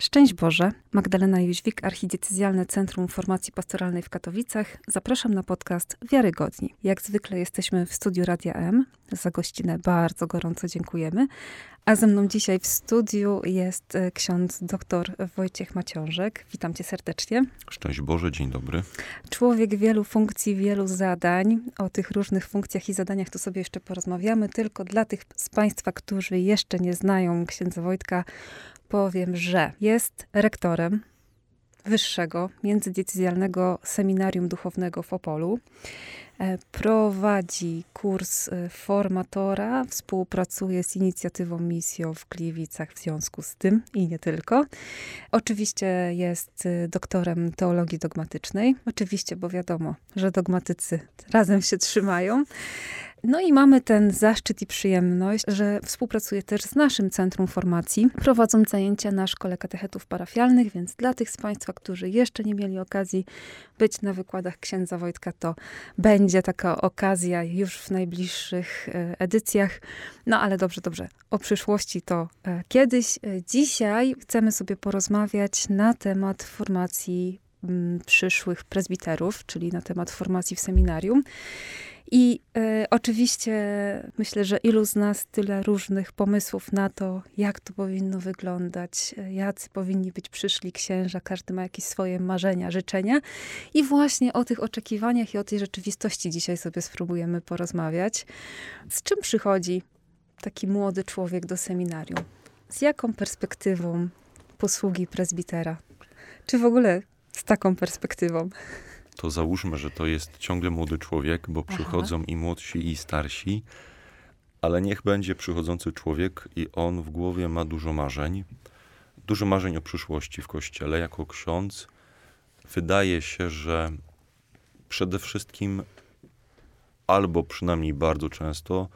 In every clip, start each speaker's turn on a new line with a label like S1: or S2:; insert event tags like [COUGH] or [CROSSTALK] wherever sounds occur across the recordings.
S1: Szczęść Boże, Magdalena Jóźwik, Archidiecezjalne Centrum Formacji Pastoralnej w Katowicach. Zapraszam na podcast Wiarygodni. Jak zwykle jesteśmy w studiu Radia M. Za gościnę bardzo gorąco dziękujemy. A ze mną dzisiaj w studiu jest e, ksiądz dr Wojciech Maciążek. Witam cię serdecznie.
S2: Szczęść Boże, dzień dobry.
S1: Człowiek wielu funkcji, wielu zadań. O tych różnych funkcjach i zadaniach to sobie jeszcze porozmawiamy. Tylko dla tych z Państwa, którzy jeszcze nie znają księdza Wojtka, powiem, że jest rektorem wyższego międzydiecezjalnego seminarium duchownego w Opolu. E, prowadzi kurs e, formatora, współpracuje z inicjatywą Misjo w Gliwicach w związku z tym i nie tylko. Oczywiście jest e, doktorem teologii dogmatycznej. Oczywiście, bo wiadomo, że dogmatycy razem się trzymają. No i mamy ten zaszczyt i przyjemność, że współpracuje też z naszym Centrum Formacji, prowadząc zajęcia na Szkole Katechetów Parafialnych, więc dla tych z Państwa, którzy jeszcze nie mieli okazji być na wykładach księdza Wojtka, to będzie taka okazja już w najbliższych e, edycjach. No ale dobrze, dobrze. O przyszłości to e, kiedyś. E, dzisiaj chcemy sobie porozmawiać na temat formacji przyszłych prezbiterów, czyli na temat formacji w seminarium. I e, oczywiście myślę, że ilu z nas tyle różnych pomysłów na to, jak to powinno wyglądać, e, jacy powinni być przyszli księża, każdy ma jakieś swoje marzenia, życzenia. I właśnie o tych oczekiwaniach i o tej rzeczywistości dzisiaj sobie spróbujemy porozmawiać. Z czym przychodzi taki młody człowiek do seminarium? Z jaką perspektywą posługi prezbitera? Czy w ogóle z taką perspektywą?
S2: To załóżmy, że to jest ciągle młody człowiek, bo przychodzą Aha. i młodsi, i starsi, ale niech będzie przychodzący człowiek i on w głowie ma dużo marzeń, dużo marzeń o przyszłości w kościele. Jako ksiądz wydaje się, że przede wszystkim albo przynajmniej bardzo często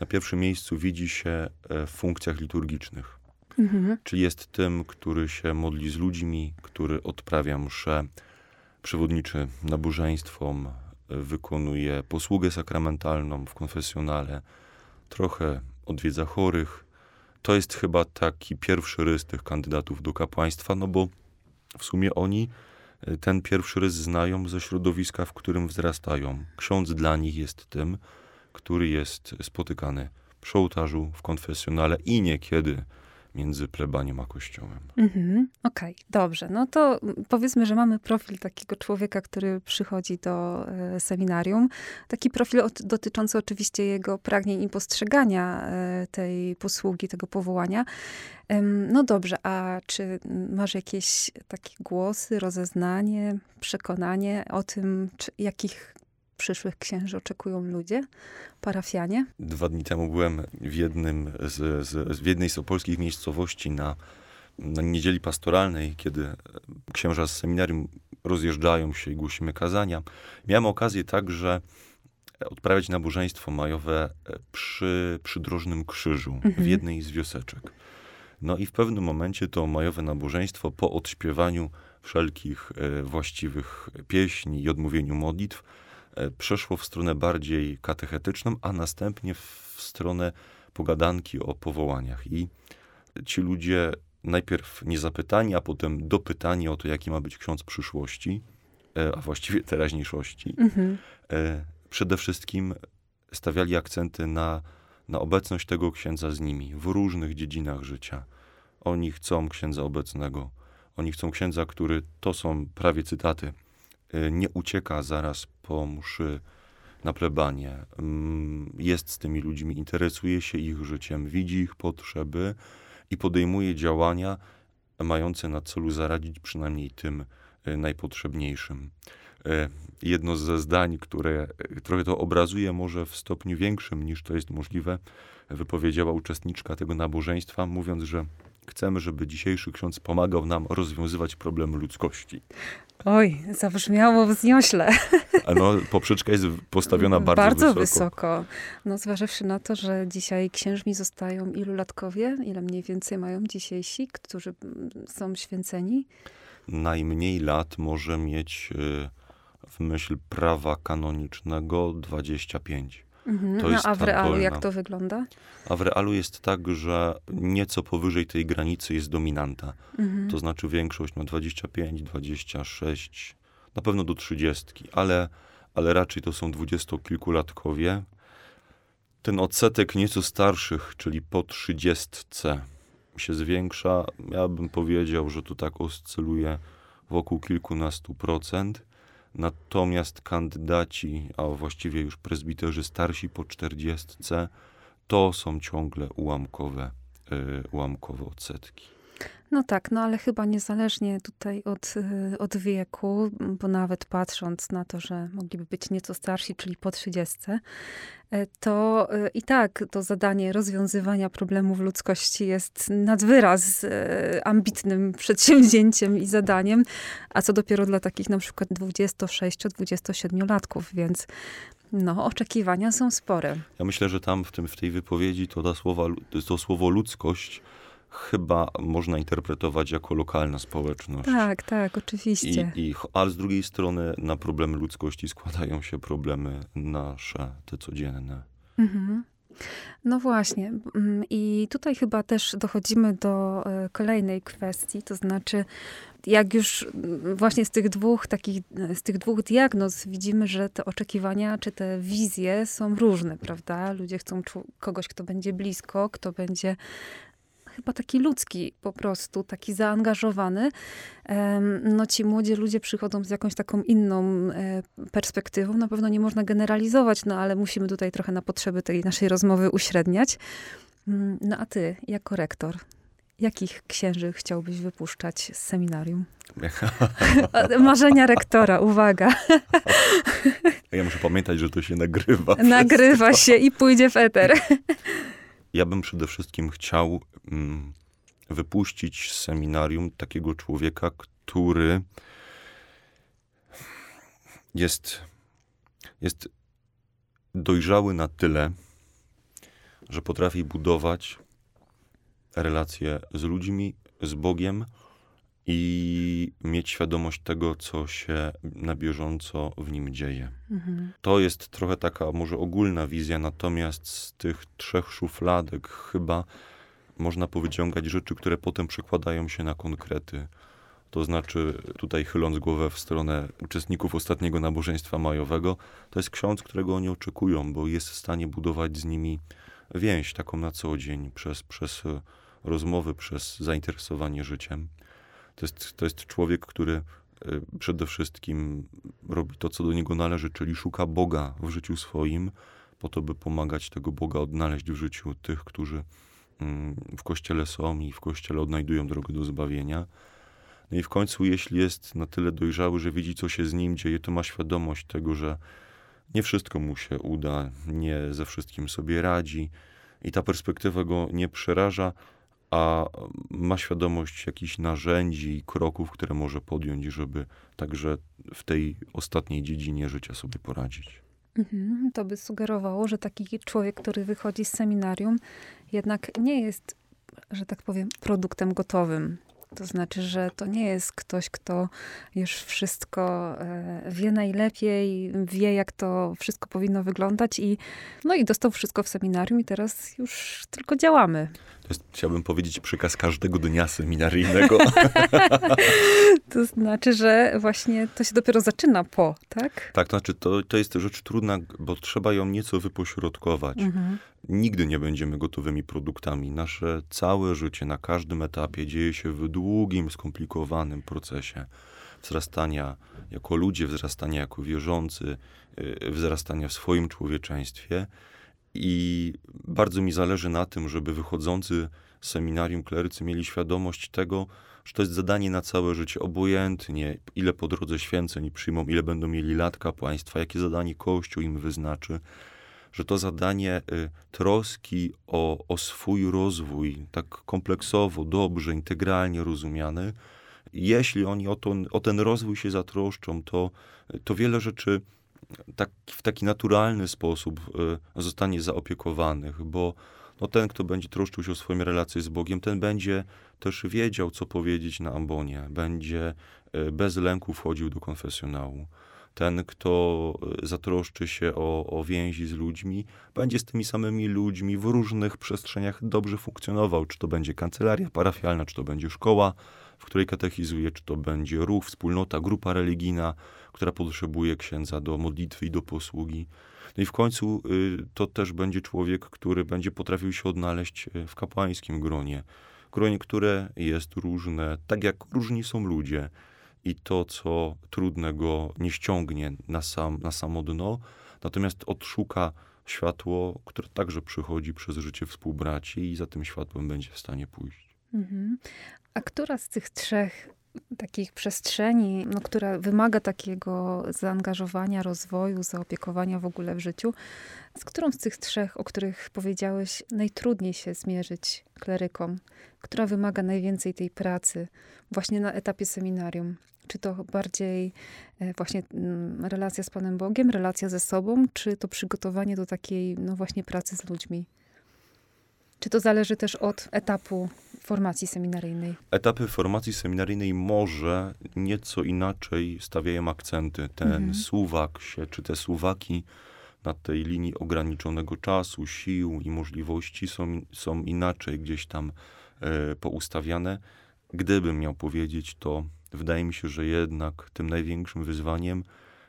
S2: na pierwszym miejscu widzi się e, w funkcjach liturgicznych. Mhm. Czyli jest tym, który się modli z ludźmi, który odprawia mszę, przewodniczy nabożeństwom, wykonuje posługę sakramentalną w konfesjonale, trochę odwiedza chorych. To jest chyba taki pierwszy rys tych kandydatów do kapłaństwa, no bo w sumie oni e, ten pierwszy rys znają ze środowiska, w którym wzrastają. Ksiądz dla nich jest tym, który jest spotykany przy ołtarzu, w konfesjonale i niekiedy między plebaniem a kościołem.
S1: Mhm, Okej, okay, dobrze. No to powiedzmy, że mamy profil takiego człowieka, który przychodzi do e, seminarium. Taki profil dotyczący oczywiście jego pragnień i postrzegania e, tej posługi, tego powołania. No dobrze, a czy masz jakieś takie głosy, rozeznanie, przekonanie o tym, czy, jakich przyszłych księży oczekują ludzie, parafianie?
S2: Dwa dni temu byłem w, jednym z, z, w jednej z opolskich miejscowości na, na niedzieli pastoralnej, kiedy księża z seminarium rozjeżdżają się i głosimy kazania. Miałem okazję także odprawiać nabożeństwo majowe przy przydrożnym krzyżu mhm. w jednej z wioseczek. No i w pewnym momencie to majowe nabożeństwo po odśpiewaniu wszelkich e, właściwych pieśni i odmówieniu modlitw przeszło w stronę bardziej katechetyczną, a następnie w stronę pogadanki o powołaniach. I ci ludzie najpierw niezapytani, a potem dopytani o to, jaki ma być ksiądz przyszłości, e, a właściwie teraźniejszości, mhm. E, przede wszystkim stawiali akcenty na, na obecność tego księdza z nimi w różnych dziedzinach życia. Oni chcą księdza obecnego, oni chcą księdza, który, to są prawie cytaty, nie ucieka zaraz po mszy na plebanie. Mm, jest z tymi ludźmi, interesuje się ich życiem, widzi ich potrzeby i podejmuje działania mające na celu zaradzić przynajmniej tym e, najpotrzebniejszym. E, jedno ze zdań, które e, trochę to obrazuje, może w stopniu większym niż to jest możliwe, wypowiedziała uczestniczka tego nabożeństwa, mówiąc, że chcemy, żeby dzisiejszy ksiądz pomagał nam rozwiązywać problemy ludzkości.
S1: Oj, zabrzmiało wzniośle.
S2: No, poprzeczka jest postawiona bardzo,
S1: bardzo
S2: wysoko.
S1: wysoko. No, zważywszy na to, że dzisiaj księżmi zostają ilu latkowie? Ile mniej więcej mają dzisiejsi, którzy są święceni?
S2: Najmniej lat może mieć y, w myśl prawa kanonicznego 25.
S1: Mhm.
S2: To
S1: No,
S2: jest
S1: a w
S2: ta
S1: realu
S2: dolna.
S1: jak to wygląda?
S2: A w realu jest tak, że nieco powyżej tej granicy jest dominanta.
S1: Mhm.
S2: To znaczy większość ma 25, 26, na pewno do 30, ale, ale raczej to są dwudziestokilkulatkowie. Ten odsetek nieco starszych, czyli po 30 się zwiększa. Ja bym powiedział, że tu tak oscyluje wokół kilkunastu procent. Natomiast kandydaci, a właściwie już prezbiterzy starsi po 40, to są ciągle ułamkowe, y, ułamkowe odsetki.
S1: No tak, no ale chyba niezależnie tutaj od, y, od wieku, bo nawet patrząc na to, że mogliby być nieco starsi, czyli po 30, y, to y, i tak to zadanie rozwiązywania problemów ludzkości jest nad wyraz y, ambitnym przedsięwzięciem i zadaniem, a co dopiero dla takich na przykład 26-27-latków, więc no, oczekiwania są spore.
S2: Ja myślę, że tam w, tym, w tej wypowiedzi to, ta słowa, to słowo ludzkość chyba można interpretować jako lokalna społeczność.
S1: Tak, tak,
S2: I,
S1: oczywiście.
S2: i, ale z drugiej strony na problemy ludzkości składają się problemy nasze, te codzienne.
S1: Mhm. No właśnie. Mm, I tutaj chyba też dochodzimy do e, kolejnej kwestii, to znaczy, jak już mm, właśnie z tych dwóch takich, e, z tych dwóch diagnoz widzimy, że te oczekiwania czy te wizje są różne, prawda? Ludzie chcą kogoś, kto będzie blisko, kto będzie chyba taki ludzki po prostu, taki zaangażowany. No ci młodzi ludzie przychodzą z jakąś taką inną e, perspektywą. Na pewno nie można generalizować, no ale musimy tutaj trochę na potrzeby tej naszej rozmowy uśredniać. Mm, No a ty, jako rektor, jakich księży chciałbyś wypuszczać z seminarium? [LAUGHS] Marzenia rektora, uwaga,
S2: Ja muszę pamiętać, że to się nagrywa.
S1: nagrywa się i pójdzie w eter. [LAUGHS]
S2: Ja bym przede wszystkim chciał mm, wypuścić z seminarium takiego człowieka, który jest, jest dojrzały na tyle, że potrafi budować relacje z ludźmi, z Bogiem i mieć świadomość tego, co się na bieżąco w nim dzieje.
S1: Mhm.
S2: To jest trochę taka może ogólna wizja, natomiast z tych trzech szufladek chyba można powyciągać rzeczy, które potem przekładają się na konkrety. To znaczy, tutaj chyląc głowę w stronę uczestników ostatniego nabożeństwa majowego, to jest ksiądz, którego oni oczekują, bo jest w stanie budować z nimi więź taką na co dzień, przez, przez e, rozmowy, przez zainteresowanie życiem. To jest, to jest człowiek, który e, przede wszystkim robi to, co do niego należy, czyli szuka Boga w życiu swoim, po to, by pomagać tego Boga odnaleźć w życiu tych, którzy mm, w kościele są i w kościele odnajdują drogę do zbawienia. No i w końcu, jeśli jest na tyle dojrzały, że widzi, co się z nim dzieje, to ma świadomość tego, że nie wszystko mu się uda, nie ze wszystkim sobie radzi i ta perspektywa go nie przeraża, a ma świadomość jakichś narzędzi i kroków, które może podjąć, żeby także w tej ostatniej dziedzinie życia sobie poradzić.
S1: Mhm, To by sugerowało, że taki człowiek, który wychodzi z seminarium, jednak nie jest, że tak powiem, produktem gotowym. To znaczy, że to nie jest ktoś, kto już wszystko e, wie najlepiej, wie, jak to wszystko powinno wyglądać i, no i dostał wszystko w seminarium i teraz już tylko działamy.
S2: To jest, chciałbym powiedzieć, przykaz każdego dnia seminaryjnego. [LAUGHS]
S1: To znaczy, że właśnie to się dopiero zaczyna po, tak?
S2: tak, to znaczy, to, to jest rzecz trudna, bo trzeba ją nieco wypośrodkować.
S1: Mhm.
S2: Nigdy nie będziemy gotowymi produktami. Nasze całe życie na każdym etapie dzieje się w długim, skomplikowanym procesie wzrastania jako ludzie, wzrastania jako wierzący, yy, wzrastania w swoim człowieczeństwie. I bardzo mi zależy na tym, żeby wychodzący z seminarium klerycy mieli świadomość tego, że to jest zadanie na całe życie, obojętnie ile po drodze święceń przyjmą, ile będą mieli lat kapłaństwa, jakie zadanie Kościół im wyznaczy, że to zadanie y, troski o, o swój rozwój, tak kompleksowo, dobrze, integralnie rozumiany, jeśli oni o, to, o ten rozwój się zatroszczą, to, to wiele rzeczy tak, w taki naturalny sposób y, zostanie zaopiekowanych, bo no, ten, kto będzie troszczył się o swoją relację z Bogiem, ten będzie też wiedział, co powiedzieć na ambonie, będzie y, bez lęku wchodził do konfesjonału. Ten, kto e, zatroszczy się o, o więzi z ludźmi, będzie z tymi samymi ludźmi w różnych przestrzeniach dobrze funkcjonował. Czy to będzie kancelaria parafialna, czy to będzie szkoła, w której katechizuje, czy to będzie ruch, wspólnota, grupa religijna, która potrzebuje księdza do modlitwy i do posługi. No i w końcu y, to też będzie człowiek, który będzie potrafił się odnaleźć y, w kapłańskim gronie. Gronie, które jest różne, tak jak różni są ludzie. I to, co trudnego nie ściągnie na, sam, na samo dno, natomiast odszuka światło, które także przychodzi przez życie współbraci i za tym światłem będzie w stanie pójść. Mhm.
S1: A która z tych trzech takich przestrzeni, no, która wymaga takiego zaangażowania, rozwoju, zaopiekowania w ogóle w życiu, z którą z tych trzech, o których powiedziałeś, najtrudniej się zmierzyć klerykom? Która wymaga najwięcej tej pracy właśnie na etapie seminarium? Czy to bardziej e, właśnie mm, relacja z Panem Bogiem, relacja ze sobą, czy to przygotowanie do takiej, no właśnie, pracy z ludźmi? Czy to zależy też od etapu formacji seminaryjnej?
S2: Etapy formacji seminaryjnej może nieco inaczej stawiają akcenty. Ten mhm. suwak się, czy te suwaki na tej linii ograniczonego czasu, sił i możliwości są, są inaczej gdzieś tam e, poustawiane. Gdybym miał powiedzieć, to wydaje mi się, że jednak tym największym wyzwaniem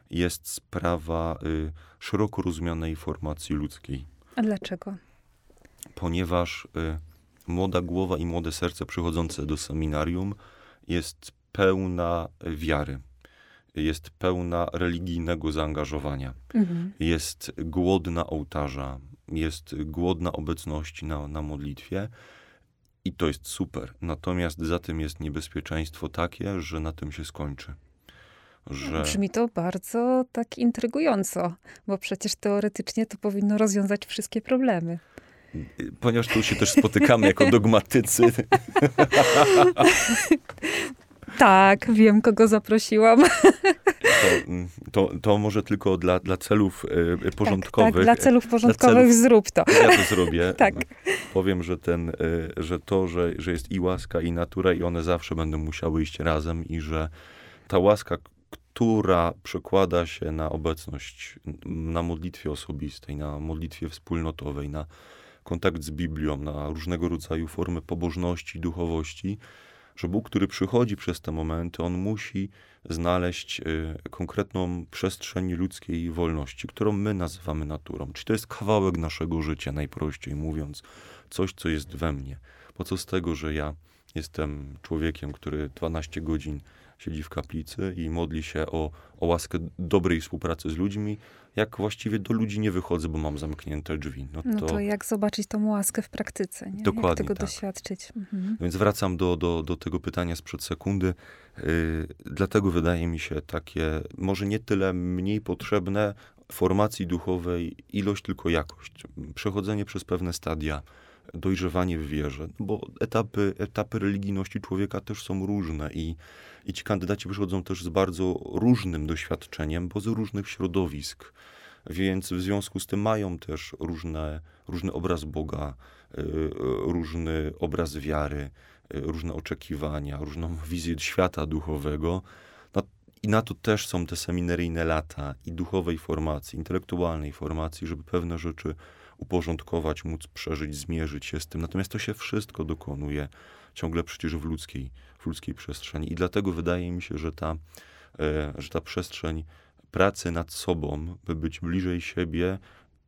S2: jest sprawa y, szeroko rozumianej formacji ludzkiej.
S1: A dlaczego?
S2: Ponieważ y, młoda głowa i młode serce przychodzące do seminarium jest pełna wiary, jest pełna religijnego zaangażowania, mhm. jest głodna ołtarza, jest głodna obecności na, na modlitwie. I to jest super. Natomiast za tym jest niebezpieczeństwo takie, że na tym się skończy.
S1: Że... Brzmi to bardzo tak intrygująco, bo przecież teoretycznie to powinno rozwiązać wszystkie problemy.
S2: Ponieważ tu się też spotykamy jako dogmatycy. [LAUGHS]
S1: tak, wiem, kogo zaprosiłam. [LAUGHS]
S2: To, to, to, może tylko dla, dla celów y, porządkowych. Tak,
S1: tak, dla celów porządkowych dla celów, zrób to.
S2: Ja to zrobię. [LAUGHS] tak. Powiem, że, ten, y, że to, że, że jest i łaska, i natura, i one zawsze będą musiały iść razem, i że ta łaska, która przekłada się na obecność, na modlitwie osobistej, na modlitwie wspólnotowej, na kontakt z Biblią, na różnego rodzaju formy pobożności, duchowości, że Bóg, który przychodzi przez te momenty, on musi znaleźć y, konkretną przestrzeń ludzkiej wolności, którą my nazywamy naturą. Czyli to jest kawałek naszego życia, najprościej mówiąc, coś, co jest we mnie. Po co z tego, że ja jestem człowiekiem, który 12 godzin siedzi w kaplicy i modli się o, o łaskę dobrej współpracy z ludźmi, jak właściwie do ludzi nie wychodzę, bo mam zamknięte drzwi.
S1: No to, no to jak zobaczyć tą łaskę w praktyce, nie? Dokładnie jak tego tak. doświadczyć.
S2: Mhm. Więc wracam do, do, do tego pytania sprzed sekundy. Yy, dlatego wydaje mi się takie, może nie tyle mniej potrzebne formacji duchowej ilość, tylko jakość. Przechodzenie przez pewne stadia, dojrzewanie w wierze, bo etapy, etapy religijności człowieka też są różne i, i ci kandydaci wychodzą też z bardzo różnym doświadczeniem, bo z różnych środowisk. Więc w związku z tym mają też różne, różny obraz Boga, y, różny obraz wiary, y, różne oczekiwania, różną wizję świata duchowego. No, I na to też są te seminaryjne lata i duchowej formacji, intelektualnej formacji, żeby pewne rzeczy uporządkować, móc przeżyć, zmierzyć się z tym. Natomiast to się wszystko dokonuje ciągle przecież w ludzkiej, w ludzkiej przestrzeni. I dlatego wydaje mi się, że ta, e, że ta przestrzeń pracy nad sobą, by być bliżej siebie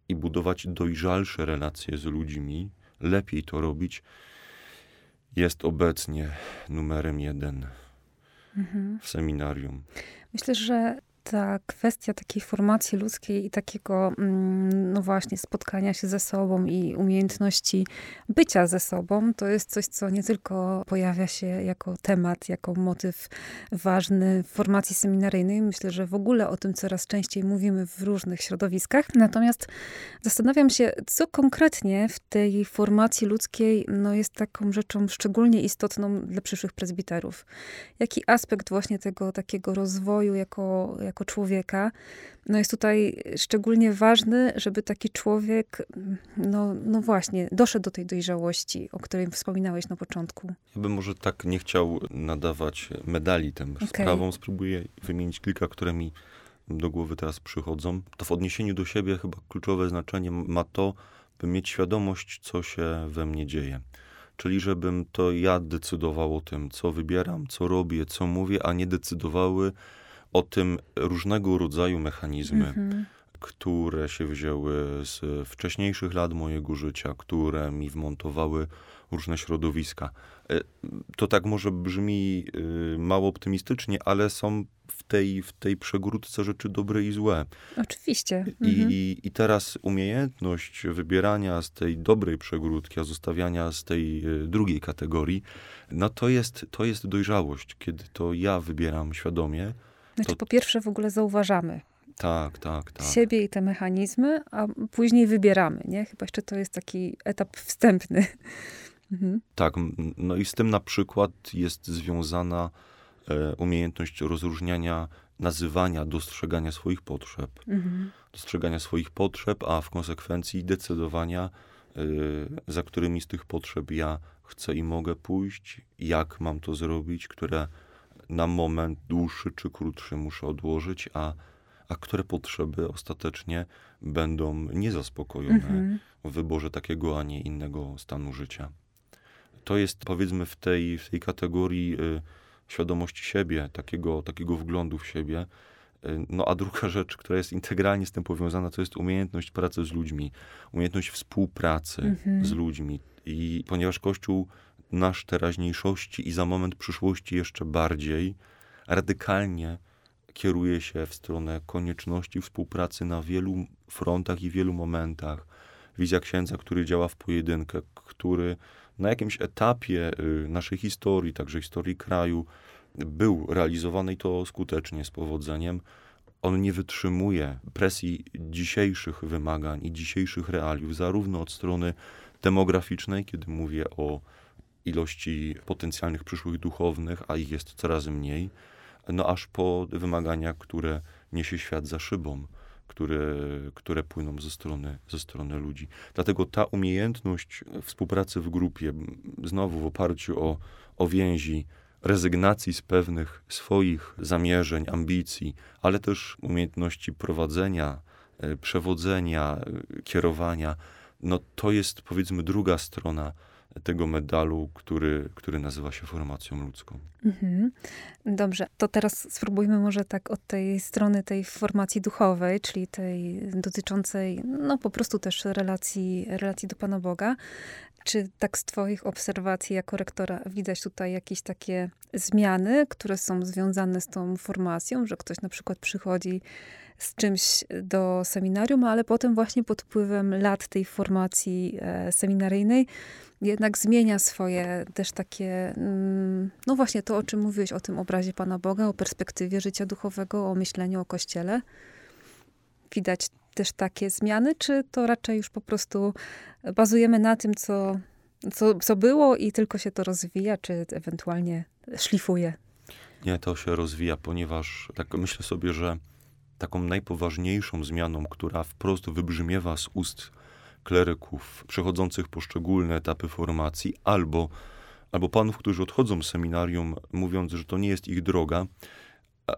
S2: i budować dojrzalsze relacje z ludźmi, lepiej to robić, jest obecnie numerem jeden mhm. w seminarium.
S1: Myślę, że ta kwestia takiej formacji ludzkiej i takiego, mm, no właśnie, spotkania się ze sobą i umiejętności bycia ze sobą, to jest coś, co nie tylko pojawia się jako temat, jako motyw ważny w formacji seminaryjnej. Myślę, że w ogóle o tym coraz częściej mówimy w różnych środowiskach. Natomiast zastanawiam się, co konkretnie w tej formacji ludzkiej no, jest taką rzeczą szczególnie istotną dla przyszłych prezbiterów. Jaki aspekt właśnie tego takiego rozwoju jako, jako jako człowieka, no jest tutaj szczególnie ważny, żeby taki człowiek, no, no właśnie, doszedł do tej dojrzałości, o której wspominałeś na początku.
S2: Ja bym może tak nie chciał nadawać medali tym okay. sprawom. Spróbuję wymienić kilka, które mi do głowy teraz przychodzą, to w odniesieniu do siebie chyba kluczowe znaczenie ma to, by mieć świadomość, co się we mnie dzieje. Czyli żebym to ja decydował o tym, co wybieram, co robię, co mówię, a nie decydowały o tym różnego rodzaju mechanizmy, mhm. które się wzięły z wcześniejszych lat mojego życia, które mi wmontowały różne środowiska. E, to tak może brzmi y, mało optymistycznie, ale są w tej, w tej przegródce rzeczy dobre i złe.
S1: Oczywiście.
S2: Mhm. I, I teraz umiejętność wybierania z tej dobrej przegródki, a zostawiania z tej y, drugiej kategorii, no to jest, to jest dojrzałość, kiedy to ja wybieram świadomie.
S1: Znaczy,
S2: to...
S1: po pierwsze w ogóle zauważamy
S2: tak, tak, tak.
S1: siebie i te mechanizmy, a później wybieramy, nie? Chyba jeszcze to jest taki etap wstępny. [LAUGHS]
S2: Mhm. Tak, no i z tym na przykład jest związana e, umiejętność rozróżniania, nazywania, dostrzegania swoich potrzeb. Mhm. Dostrzegania swoich potrzeb, a w konsekwencji decydowania, e, za którymi z tych potrzeb ja chcę i mogę pójść, jak mam to zrobić, które na moment dłuższy czy krótszy muszę odłożyć, a, a które potrzeby ostatecznie będą niezaspokojone mhm. w wyborze takiego, a nie innego stanu życia to jest powiedzmy w tej, w tej kategorii y, świadomości siebie, takiego, takiego wglądu w siebie. Y, no a druga [LAUGHS] rzecz, która jest integralnie z tym powiązana, to jest umiejętność pracy z ludźmi, umiejętność współpracy mhm. z ludźmi. I ponieważ Kościół nasz teraźniejszości i za moment przyszłości jeszcze bardziej radykalnie kieruje się w stronę konieczności współpracy na wielu frontach i wielu momentach. Wizja księdza, który działa w pojedynkę, który na jakimś etapie y, naszej historii, także historii kraju, był realizowany i to skutecznie, z powodzeniem. On nie wytrzymuje presji dzisiejszych wymagań i dzisiejszych realiów, zarówno od strony demograficznej, kiedy mówię o ilości potencjalnych przyszłych duchownych, a ich jest coraz mniej, no aż po wymagania, które niesie świat za szybą które, które płyną ze strony, ze strony ludzi. Dlatego ta umiejętność współpracy w grupie, znowu w oparciu o, o więzi, rezygnacji z pewnych swoich zamierzeń, ambicji, ale też umiejętności prowadzenia, e, przewodzenia, e, kierowania, no to jest powiedzmy druga strona tego medalu, który, który nazywa się formacją ludzką. Mhm.
S1: Dobrze, to teraz spróbujmy może tak od tej strony tej formacji duchowej, czyli tej dotyczącej no po prostu też relacji, relacji do Pana Boga. Czy tak z Twoich obserwacji jako rektora widać tutaj jakieś takie zmiany, które są związane z tą formacją, że ktoś na przykład przychodzi z czymś do seminarium, ale potem właśnie pod wpływem lat tej formacji e, seminaryjnej jednak zmienia swoje też takie, mm, no właśnie to, o czym mówiłeś, o tym obrazie Pana Boga, o perspektywie życia duchowego, o myśleniu o Kościele. Widać też takie zmiany, czy to raczej już po prostu bazujemy na tym, co, co, co było i tylko się to rozwija, czy ewentualnie szlifuje?
S2: Nie, to się rozwija, ponieważ tak myślę sobie, że taką najpoważniejszą zmianą, która wprost wybrzmiewa z ust kleryków przechodzących poszczególne etapy formacji, albo, albo panów, którzy odchodzą z seminarium, mówiąc, że to nie jest ich droga,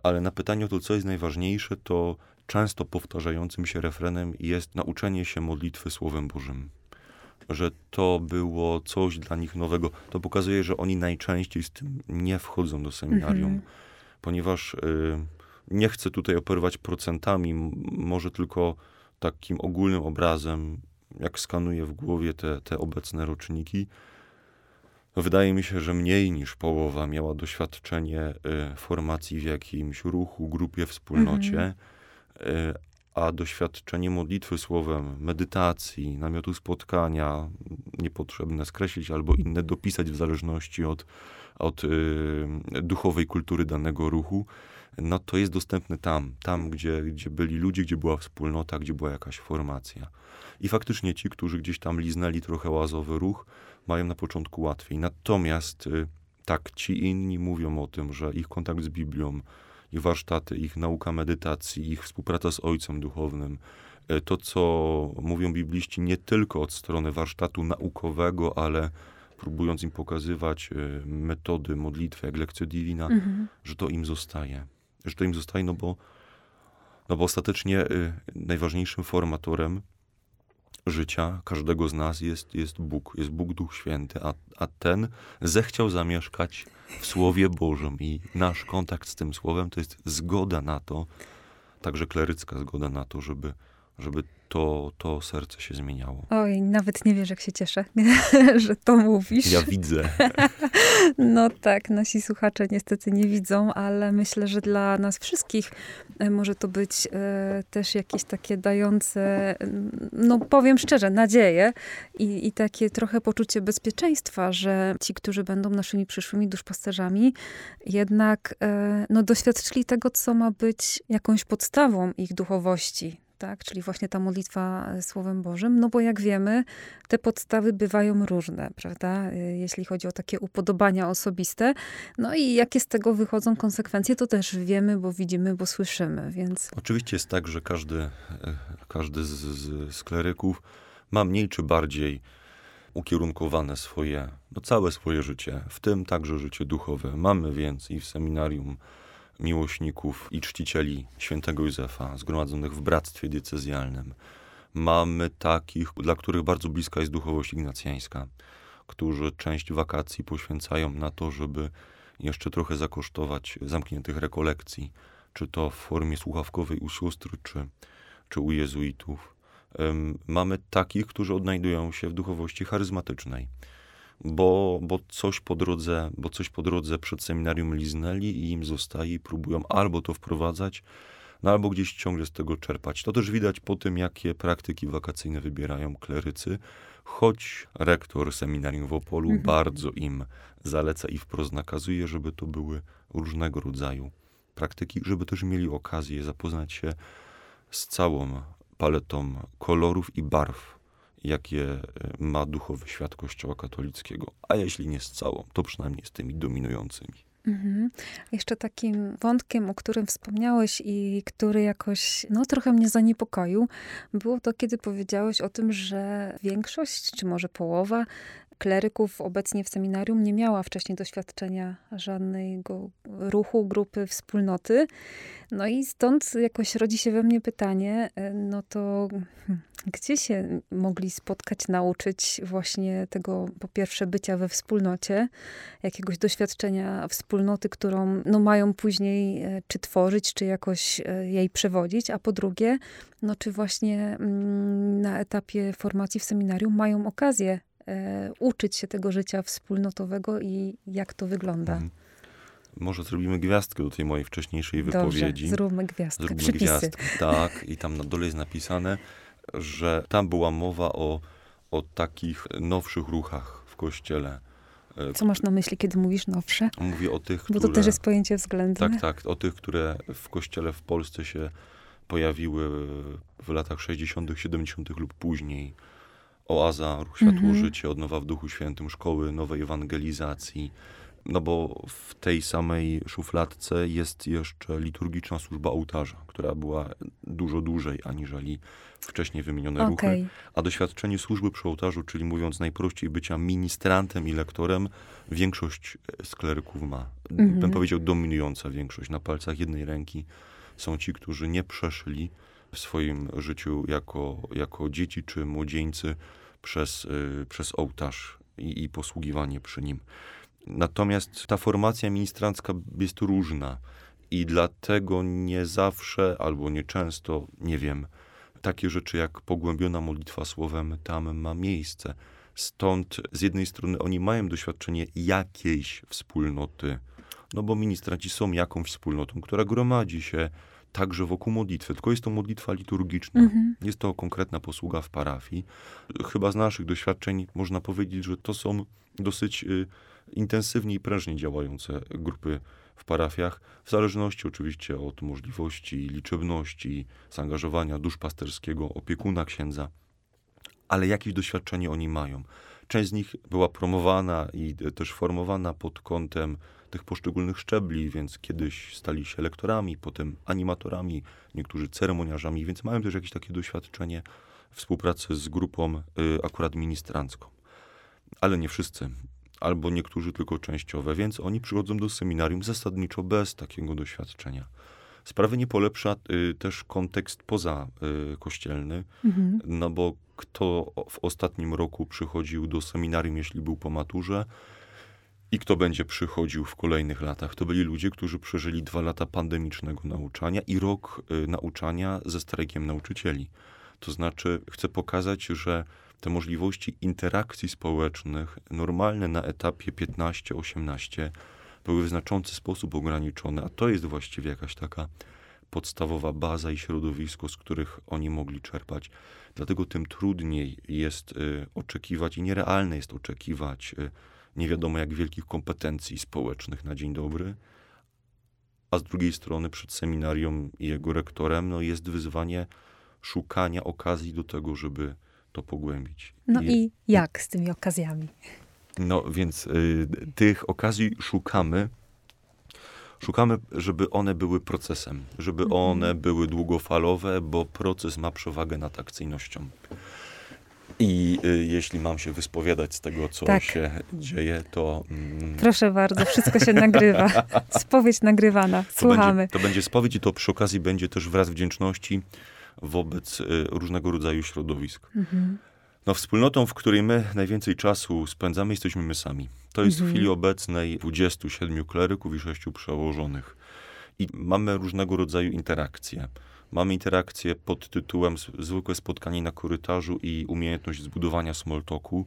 S2: ale na pytanie o to, co jest najważniejsze, to często powtarzającym się refrenem jest nauczenie się modlitwy Słowem Bożym. Że to było coś dla nich nowego. To pokazuje, że oni najczęściej z tym nie wchodzą do seminarium, mhm. ponieważ y, nie chcę tutaj operować procentami, może tylko takim ogólnym obrazem jak skanuję w głowie te, te obecne roczniki, wydaje mi się, że mniej niż połowa miała doświadczenie y, formacji w jakimś ruchu, grupie, wspólnocie, mhm. A doświadczenie modlitwy słowem, medytacji, namiotu spotkania, niepotrzebne skreślić albo inne dopisać w zależności od, od y, duchowej kultury danego ruchu, no to jest dostępne tam, tam gdzie, gdzie byli ludzie, gdzie była wspólnota, gdzie była jakaś formacja. I faktycznie ci, którzy gdzieś tam liznęli trochę łazowy ruch, mają na początku łatwiej. Natomiast y, tak, ci inni mówią o tym, że ich kontakt z Biblią, ich warsztaty, ich nauka medytacji, ich współpraca z Ojcem Duchownym, y, to co mówią bibliści nie tylko od strony warsztatu naukowego, ale próbując im pokazywać y, metody modlitwy, jak lekcja divina, mhm. że to im zostaje. Że to im zostaje, no bo No bo ostatecznie y, najważniejszym formatorem życia każdego z nas jest, jest Bóg, jest Bóg Duch Święty, a, a ten zechciał zamieszkać w Słowie Bożym. I nasz kontakt z tym Słowem to jest zgoda na to, także klerycka zgoda na to, żeby, żeby to, to serce się zmieniało.
S1: Oj, nawet nie wiesz, jak się cieszę, [LAUGHS] że to mówisz.
S2: Ja widzę. [LAUGHS]
S1: No tak, nasi słuchacze niestety nie widzą, ale myślę, że dla nas wszystkich e, może to być e, też jakieś takie dające, no powiem szczerze, nadzieję i, i takie trochę poczucie bezpieczeństwa, że ci, którzy będą naszymi przyszłymi duszpasterzami, jednak e, no, doświadczyli tego, co ma być jakąś podstawą ich duchowości tak? Czyli właśnie ta modlitwa e, Słowem Bożym, no bo jak wiemy, te podstawy bywają różne, prawda? E, jeśli chodzi o takie upodobania osobiste. No i jakie z tego wychodzą konsekwencje, to też wiemy, bo widzimy, bo słyszymy, więc...
S2: Oczywiście jest tak, że każdy, e, każdy z, z, z kleryków ma mniej czy bardziej ukierunkowane swoje, no całe swoje życie, w tym także życie duchowe. Mamy więc i w seminarium miłośników i czcicieli świętego Józefa, zgromadzonych w bractwie diecezjalnym. Mamy takich, dla których bardzo bliska jest duchowość ignacjańska, którzy część wakacji poświęcają na to, żeby jeszcze trochę zakosztować zamkniętych rekolekcji, czy to w formie słuchawkowej u sióstr, czy, czy u jezuitów. Mamy takich, którzy odnajdują się w duchowości charyzmatycznej bo, bo, coś po drodze, bo coś po drodze przed seminarium liznęli i im zostaje i próbują albo to wprowadzać, no albo gdzieś ciągle z tego czerpać. To też widać po tym, jakie praktyki wakacyjne wybierają klerycy, choć rektor seminarium w Opolu mhm. bardzo im zaleca i wprost nakazuje, żeby to były różnego rodzaju praktyki, żeby też mieli okazję zapoznać się z całą paletą kolorów i barw jakie e, ma duchowy świat Kościoła katolickiego, a jeśli nie z całą, to przynajmniej z tymi dominującymi.
S1: Mhm. Jeszcze takim wątkiem, o którym wspomniałeś i który jakoś, no trochę mnie zaniepokoił, było to, kiedy powiedziałeś o tym, że większość, czy może połowa kleryków obecnie w seminarium nie miała wcześniej doświadczenia żadnego ruchu, grupy, wspólnoty. No i stąd jakoś rodzi się we mnie pytanie, e, no to hmm, gdzie się mogli spotkać, nauczyć właśnie tego, po pierwsze, bycia we wspólnocie, jakiegoś doświadczenia wspólnoty, którą no, mają później e, czy tworzyć, czy jakoś e, jej przewodzić, a po drugie, no, czy właśnie mm, na etapie formacji w seminarium mają okazję uczyć się tego życia wspólnotowego i jak to wygląda. Hmm.
S2: Może zrobimy gwiazdkę do tej mojej wcześniejszej
S1: Dobrze,
S2: wypowiedzi.
S1: zróbmy gwiazdkę.
S2: Zróbmy
S1: Przypisy.
S2: gwiazdkę, [LAUGHS] tak. I tam na dole jest napisane, że tam była mowa o, o takich nowszych ruchach w kościele.
S1: E, Co masz na myśli, kiedy mówisz nowsze?
S2: Mówię o tych,
S1: Bo to też jest pojęcie względne.
S2: Tak, tak. O tych, które w kościele w Polsce się pojawiły w latach 60., 70. lub później. Oaza, Ruch Światło mhm. Życie, Odnowa w Duchu Świętym, Szkoły Nowej Ewangelizacji. No bo w tej samej szufladce jest jeszcze liturgiczna służba ołtarza, która była dużo dłużej aniżeli wcześniej wymienione okay. ruchy. A doświadczenie służby przy ołtarzu, czyli mówiąc najprościej bycia ministrantem i lektorem, większość skleryków ma. Mm -hmm. Bym powiedział dominująca większość. Na palcach jednej ręki są ci, którzy nie przeszli w swoim życiu jako, jako dzieci czy młodzieńcy przez, y, przez ołtarz i, i posługiwanie przy nim. Natomiast ta formacja ministrancka jest różna i dlatego nie zawsze albo nie często, nie wiem, takie rzeczy jak pogłębiona modlitwa słowem tam ma miejsce. Stąd z jednej strony oni mają doświadczenie jakiejś wspólnoty, no bo ministranci są jakąś wspólnotą, która gromadzi się także wokół modlitwy, tylko jest to modlitwa liturgiczna. Mhm. Jest to konkretna posługa w parafii. Chyba z naszych doświadczeń można powiedzieć, że to są dosyć y, intensywnie i prężnie działające grupy w parafiach, w zależności oczywiście od możliwości, liczebności, zaangażowania duszpasterskiego, opiekuna księdza, ale jakieś doświadczenie oni mają. Część z nich była promowana i też formowana pod kątem tych poszczególnych szczebli, więc kiedyś stali się lektorami, potem animatorami, niektórzy ceremoniarzami, więc mają też jakieś takie doświadczenie współpracy z grupą y, akurat ministrancką. Ale nie wszyscy albo niektórzy tylko częściowe, więc oni przychodzą do seminarium zasadniczo bez takiego doświadczenia. Sprawy nie polepsza y, też kontekst poza y, kościelny,
S1: Mhm.
S2: no bo kto w ostatnim roku przychodził do seminarium, jeśli był po maturze, i kto będzie przychodził w kolejnych latach? To byli ludzie, którzy przeżyli dwa lata pandemicznego nauczania i rok y, nauczania ze strajkiem nauczycieli. To znaczy, chcę pokazać, że te możliwości interakcji społecznych, normalne na etapie 15-18, były w znaczący sposób ograniczone, a to jest właściwie jakaś taka podstawowa baza i środowisko, z których oni mogli czerpać. Dlatego tym trudniej jest y, oczekiwać i nierealne jest oczekiwać y, nie wiadomo jak wielkich kompetencji społecznych na dzień dobry, a z drugiej strony przed seminarium i jego rektorem no, jest wyzwanie szukania okazji do tego, żeby to pogłębić.
S1: No i jak z tymi okazjami?
S2: No więc y, tych okazji szukamy. Szukamy, żeby one były procesem, żeby
S1: Mhm.
S2: one były długofalowe, bo proces ma przewagę nad akcyjnością. I y, jeśli mam się wyspowiadać z tego, co
S1: Tak.
S2: się dzieje, to. Mm,
S1: Proszę bardzo, wszystko się nagrywa. [LAUGHS] Spowiedź nagrywana.
S2: to
S1: Słuchamy.
S2: będzie, to będzie spowiedź i to przy okazji będzie też wyraz wdzięczności wobec y, różnego rodzaju środowisk.
S1: Mhm.
S2: No, wspólnotą, w której my najwięcej czasu spędzamy, jesteśmy my sami. To jest w
S1: Mhm.
S2: chwili obecnej 27 kleryków i 6 przełożonych. I mamy różnego rodzaju interakcje. Mamy interakcje pod tytułem zwykłe spotkanie na korytarzu i umiejętność zbudowania small talku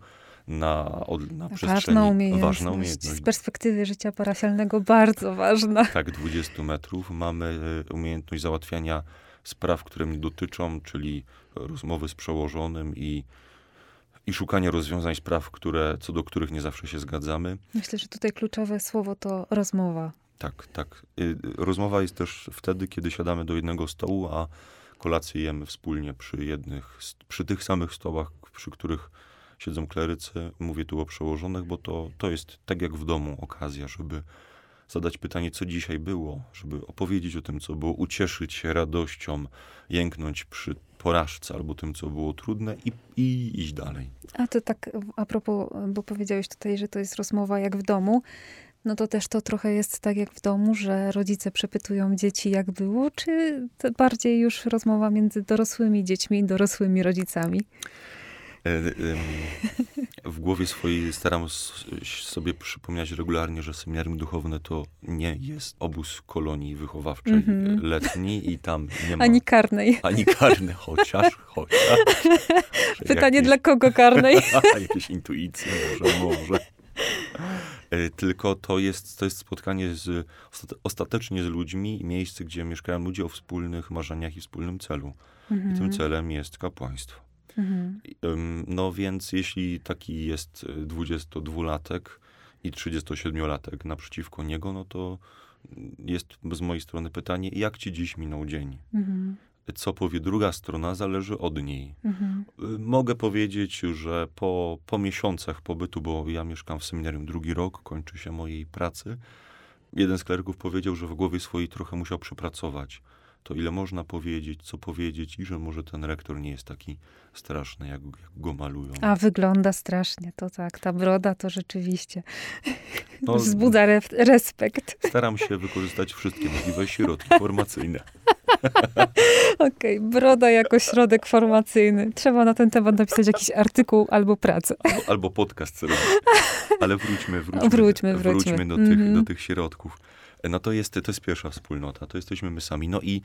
S2: na, od, na przestrzeni.
S1: Umiejętność.
S2: Ważna umiejętność.
S1: Z perspektywy życia parafialnego bardzo ważna.
S2: Tak, 20 metrów. Mamy e, umiejętność załatwiania spraw, które mnie dotyczą, czyli rozmowy z przełożonym i, i szukania rozwiązań spraw, które, co do których nie zawsze się zgadzamy.
S1: Myślę, że tutaj kluczowe słowo to rozmowa.
S2: Tak, tak. Y, Rozmowa jest też wtedy, kiedy siadamy do jednego stołu, a kolację jemy wspólnie przy jednych, przy tych samych stołach, przy których siedzą klerycy. Mówię tu o przełożonych, bo to, to jest tak jak w domu okazja, żeby zadać pytanie, co dzisiaj było, żeby opowiedzieć o tym, co było, ucieszyć się radością, jęknąć przy porażce albo tym, co było trudne i, i iść dalej.
S1: A to tak a propos, bo powiedziałeś tutaj, że to jest rozmowa jak w domu. No to też to trochę jest tak jak w domu, że rodzice przepytują dzieci, jak było, czy bardziej już rozmowa między dorosłymi dziećmi i dorosłymi rodzicami?
S2: E, em, W głowie swojej staram sobie przypominać regularnie, że seminarium duchowne to nie jest obóz kolonii wychowawczej
S1: Mhm.
S2: letni i tam nie ma
S1: Ani karnej.
S2: ani karny, chociaż, chociaż. [LAUGHS]
S1: Pytanie
S2: jakieś,
S1: dla kogo karnej? [LAUGHS]
S2: jakieś intuicje może, może. E, Tylko to jest, to jest spotkanie z, ostate- ostatecznie z ludźmi i miejsce, gdzie mieszkają ludzie o wspólnych marzeniach i wspólnym celu. I tym celem jest kapłaństwo.
S1: Mhm.
S2: No więc jeśli taki jest y, 22-latek i 37-latek naprzeciwko niego, no to jest z mojej strony pytanie, jak ci dziś minął dzień?
S1: Mhm.
S2: Co powie druga strona, zależy od niej.
S1: Mhm.
S2: Y, Mogę powiedzieć, że po, po miesiącach pobytu, bo ja mieszkam w seminarium drugi rok, kończy się mojej pracy, jeden z kleryków powiedział, że w głowie swojej trochę musiał przepracować to, ile można powiedzieć, co powiedzieć i że może ten rektor nie jest taki straszny, jak, jak go malują.
S1: A wygląda strasznie, to tak. Ta broda to rzeczywiście [LAUGHS]
S2: No,
S1: wzbudza re- respekt.
S2: Staram się wykorzystać wszystkie możliwe środki [LAUGHS] formacyjne. [LAUGHS]
S1: Okej, broda jako środek formacyjny. Trzeba na ten temat napisać jakiś artykuł albo pracę.
S2: Albo, albo podcast zrobić. Ale wróćmy, wróćmy, [LAUGHS]
S1: Wróćmy, wróćmy.
S2: do, tych,
S1: Mhm.
S2: do tych środków. No to jest, to jest pierwsza wspólnota, to jesteśmy my sami. No i,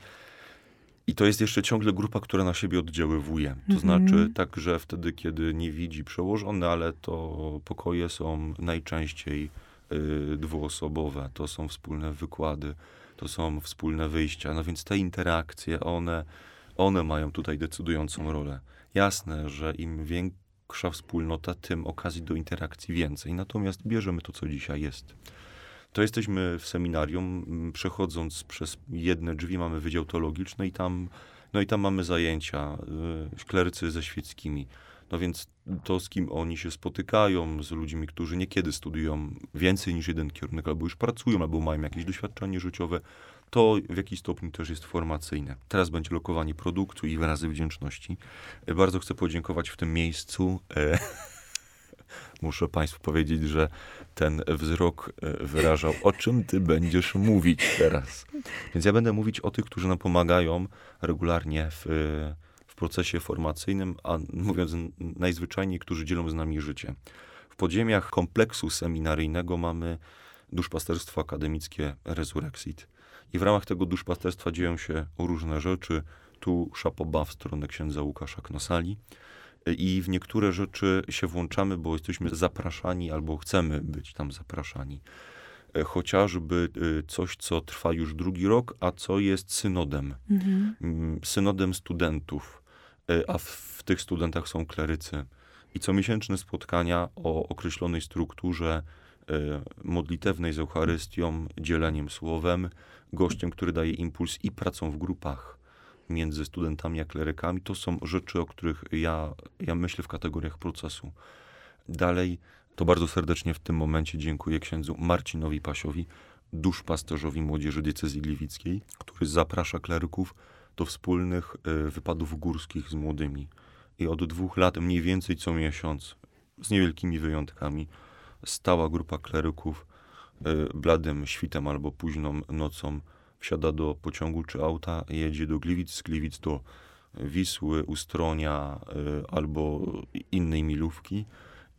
S2: i to jest jeszcze ciągle grupa, która na siebie oddziaływuje. To
S1: Mhm.
S2: znaczy tak, że wtedy, kiedy nie widzi przełożony, ale to pokoje są najczęściej y, dwuosobowe, to są wspólne wykłady, to są wspólne wyjścia. No więc te interakcje, one, one mają tutaj decydującą rolę. Jasne, że im większa wspólnota, tym okazji do interakcji więcej. Natomiast bierzemy to, co dzisiaj jest. To jesteśmy w seminarium, m, przechodząc przez jedne drzwi mamy wydział teologiczny i tam, no i tam mamy zajęcia, y, klerycy ze świeckimi. No więc to, z kim oni się spotykają, z ludźmi, którzy niekiedy studiują więcej niż jeden kierunek, albo już pracują, albo mają jakieś doświadczenie życiowe, to w jakiś stopniu też jest formacyjne. Teraz będzie lokowanie produktu i wyrazy wdzięczności. E, Bardzo chcę podziękować w tym miejscu. E, [LAUGHS] Muszę Państwu powiedzieć, że ten wzrok e, wyrażał, o czym ty będziesz mówić teraz. Więc ja będę mówić o tych, którzy nam pomagają regularnie w, w procesie formacyjnym, a mówiąc najzwyczajniej, którzy dzielą z nami życie. W podziemiach kompleksu seminaryjnego mamy duszpasterstwo akademickie Resurrexit. I w ramach tego duszpasterstwa dzieją się różne rzeczy. Tu szapoba w stronę księdza Łukasza Knosali. I w niektóre rzeczy się włączamy, bo jesteśmy zapraszani albo chcemy być tam zapraszani. E, chociażby e, coś, co trwa już drugi rok, a co jest synodem. Mhm. Mm, synodem studentów, a w, tych studentach są klerycy. I comiesięczne spotkania o określonej strukturze modlitewnej z Eucharystią, dzieleniem słowem, gościem, który daje impuls i pracą w grupach między studentami a klerykami. To są rzeczy, o których ja, ja myślę w kategoriach procesu. Dalej, to bardzo serdecznie w tym momencie dziękuję księdzu Marcinowi Pasiowi, duszpasterzowi młodzieży diecezji gliwickiej, który zaprasza kleryków do wspólnych y, wypadów górskich z młodymi. I od dwóch lat mniej więcej co miesiąc, z niewielkimi wyjątkami, stała grupa kleryków y, bladym świtem albo późną nocą wsiada do pociągu czy auta, jedzie do Gliwic, z Gliwic do Wisły, Ustronia y, albo innej milówki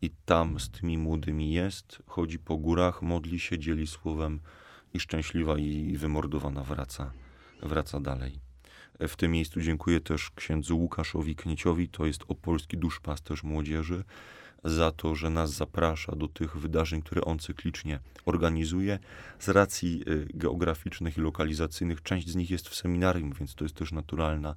S2: i tam z tymi młodymi jest, chodzi po górach, modli się, dzieli słowem i szczęśliwa i wymordowana wraca, wraca dalej. W tym miejscu dziękuję też księdzu Łukaszowi Knieciowi, to jest opolski duszpasterz młodzieży, za to, że nas zaprasza do tych wydarzeń, które on cyklicznie organizuje. Z racji y, geograficznych i lokalizacyjnych, część z nich jest w seminarium, więc to jest też naturalna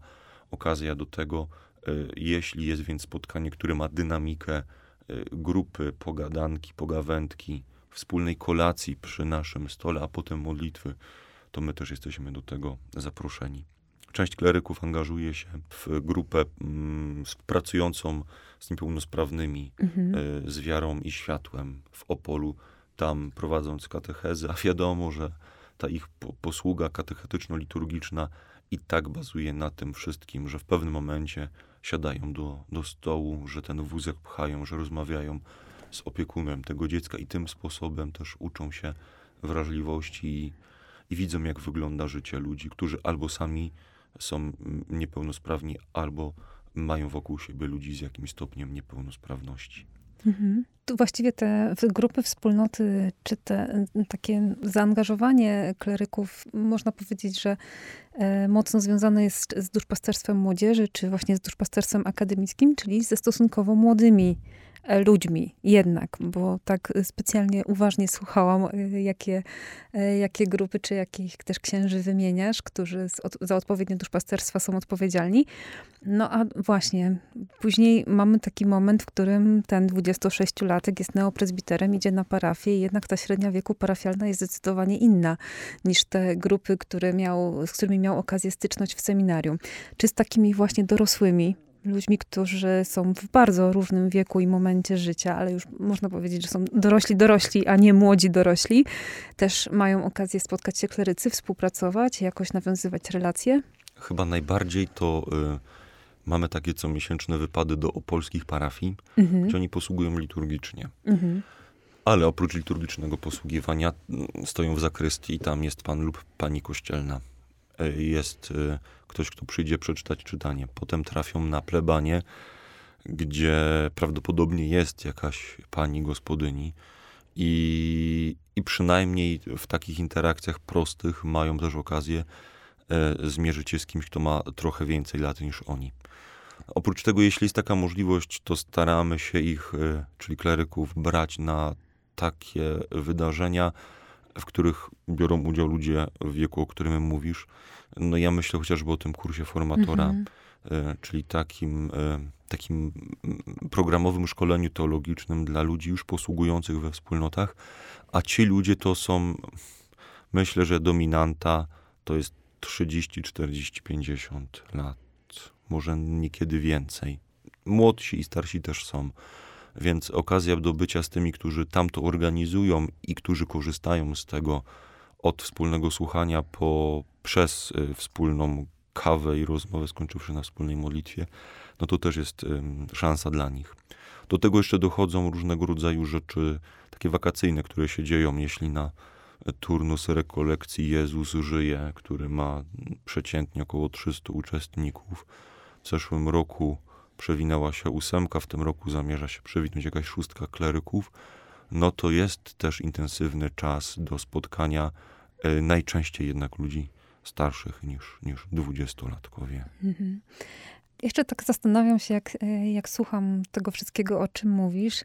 S2: okazja do tego, y, jeśli jest więc spotkanie, które ma dynamikę y, grupy, pogadanki, pogawędki, wspólnej kolacji przy naszym stole, a potem modlitwy, to my też jesteśmy do tego zaproszeni. Część kleryków angażuje się w grupę mm, pracującą z niepełnosprawnymi, mhm. y, z wiarą i światłem w Opolu, tam prowadząc katechezy, a wiadomo, że ta ich po, posługa katechetyczno-liturgiczna i tak bazuje na tym wszystkim, że w pewnym momencie siadają do, do stołu, że ten wózek pchają, że rozmawiają z opiekunem tego dziecka i tym sposobem też uczą się wrażliwości i, i widzą, jak wygląda życie ludzi, którzy albo sami są niepełnosprawni, albo mają wokół siebie ludzi z jakimś stopniem niepełnosprawności.
S1: Mhm. Tu właściwie te grupy, wspólnoty, czy te takie zaangażowanie kleryków, można powiedzieć, że e, mocno związane jest z duszpasterstwem młodzieży, czy właśnie z duszpasterstwem akademickim, czyli ze stosunkowo młodymi ludźmi jednak, bo tak specjalnie uważnie słuchałam, e, jakie, e, jakie grupy czy jakich też księży wymieniasz, którzy za odpowiednie duszpasterstwa są odpowiedzialni. No a właśnie, później mamy taki moment, w którym ten 26-latek jest neoprezbiterem, idzie na parafię i jednak ta średnia wieku parafialna jest zdecydowanie inna niż te grupy, które miał, z którymi miał okazję styczność w seminarium. Czy z takimi właśnie dorosłymi ludźmi, którzy są w bardzo różnym wieku i momencie życia, ale już można powiedzieć, że są dorośli, dorośli, a nie młodzi dorośli, też mają okazję spotkać się klerycy, współpracować, jakoś nawiązywać relacje?
S2: Chyba najbardziej to y, mamy takie comiesięczne wypady do opolskich parafii, mhm. gdzie oni posługują liturgicznie. Mhm. Ale oprócz liturgicznego posługiwania mm, stoją w zakrystii i tam jest pan lub pani kościelna. Y, jest y, ktoś, kto przyjdzie przeczytać czytanie. Potem trafią na plebanie, gdzie prawdopodobnie jest jakaś pani gospodyni i, i przynajmniej w takich interakcjach prostych mają też okazję e, zmierzyć się z kimś, kto ma trochę więcej lat niż oni. Oprócz tego, jeśli jest taka możliwość, to staramy się ich, e, czyli kleryków, brać na takie wydarzenia, w których biorą udział ludzie w wieku, o którym mówisz. No ja myślę chociażby o tym kursie formatora, mhm. E, czyli takim, e, takim programowym szkoleniu teologicznym dla ludzi już posługujących we wspólnotach, a ci ludzie to są, myślę, że dominanta to jest 30, 40, 50 lat, może niekiedy więcej. Młodsi i starsi też są. Więc okazja do bycia z tymi, którzy tam to organizują i którzy korzystają z tego od wspólnego słuchania po, przez y, wspólną kawę i rozmowę, skończywszy na wspólnej modlitwie, no to też jest szansa dla nich. Do tego jeszcze dochodzą różnego rodzaju rzeczy takie wakacyjne, które się dzieją, jeśli na turnus rekolekcji Jezus żyje, który ma przeciętnie około 300 uczestników. W zeszłym roku przewinęła się ósemka, w tym roku zamierza się przewinąć jakaś szóstka kleryków. No to jest też intensywny czas do spotkania e, najczęściej jednak ludzi starszych niż, niż dwudziestolatkowie. Mhm.
S1: Jeszcze tak zastanawiam się, jak, e, jak słucham tego wszystkiego, o czym mówisz,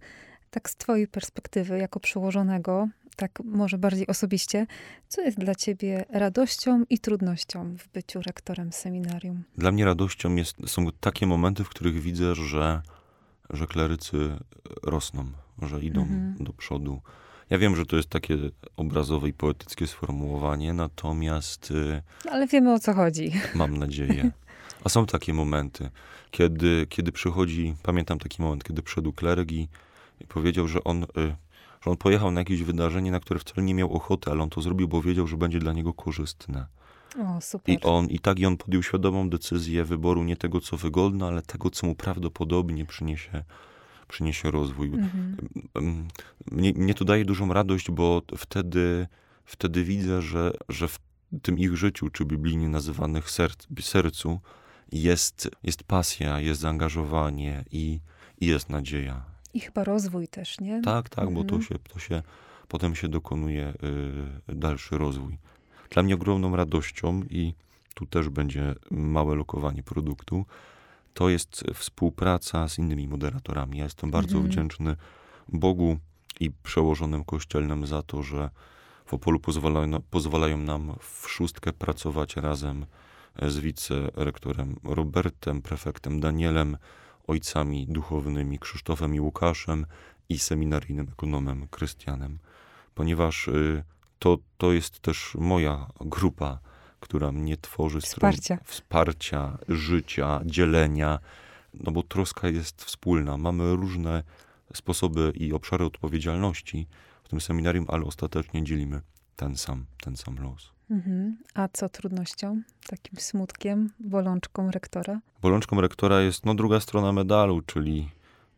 S1: tak z twojej perspektywy, jako przełożonego, tak może bardziej osobiście, co jest dla ciebie radością i trudnością w byciu rektorem seminarium?
S2: Dla mnie radością jest, są takie momenty, w których widzę, że, że klerycy rosną, że idą mhm. do przodu. Ja wiem, że to jest takie obrazowe i poetyckie sformułowanie, natomiast. Y,
S1: Ale wiemy o co chodzi.
S2: Mam nadzieję. A są takie momenty, kiedy, kiedy przychodzi, pamiętam taki moment, kiedy przyszedł kleryk i, i powiedział, że on, y, że on pojechał na jakieś wydarzenie, na które wcale nie miał ochoty, ale on to zrobił, bo wiedział, że będzie dla niego korzystne.
S1: O, super.
S2: I on, i tak i on podjął świadomą decyzję wyboru nie tego, co wygodne, ale tego, co mu prawdopodobnie przyniesie, przyniesie rozwój. Mhm. Mnie, mnie to daje dużą radość, bo wtedy, wtedy widzę, że, że w tym ich życiu, czy biblijnie nazywanych serc, sercu, jest, jest pasja, jest zaangażowanie i, i jest nadzieja.
S1: I chyba rozwój też, nie?
S2: Tak, tak, mhm. bo to mhm. się, to się potem się dokonuje y, dalszy rozwój. Dla mnie ogromną radością i tu też będzie małe lokowanie produktu, to jest współpraca z innymi moderatorami. Ja jestem bardzo mhm. wdzięczny Bogu i przełożonym kościelnym za to, że w Opolu pozwalają, pozwalają nam w szóstkę pracować razem z wicerektorem Robertem, prefektem Danielem, ojcami duchownymi Krzysztofem i Łukaszem i seminaryjnym ekonomem Krystianem, ponieważ y, to, to jest też moja grupa, która mnie tworzy.
S1: Wsparcia.
S2: Wsparcia, życia, dzielenia, no bo troska jest wspólna. Mamy różne sposoby i obszary odpowiedzialności w tym seminarium, ale ostatecznie dzielimy ten sam, ten sam los.
S1: Mhm. A co trudnością, takim smutkiem, bolączką rektora?
S2: Bolączką rektora jest no, druga strona medalu, czyli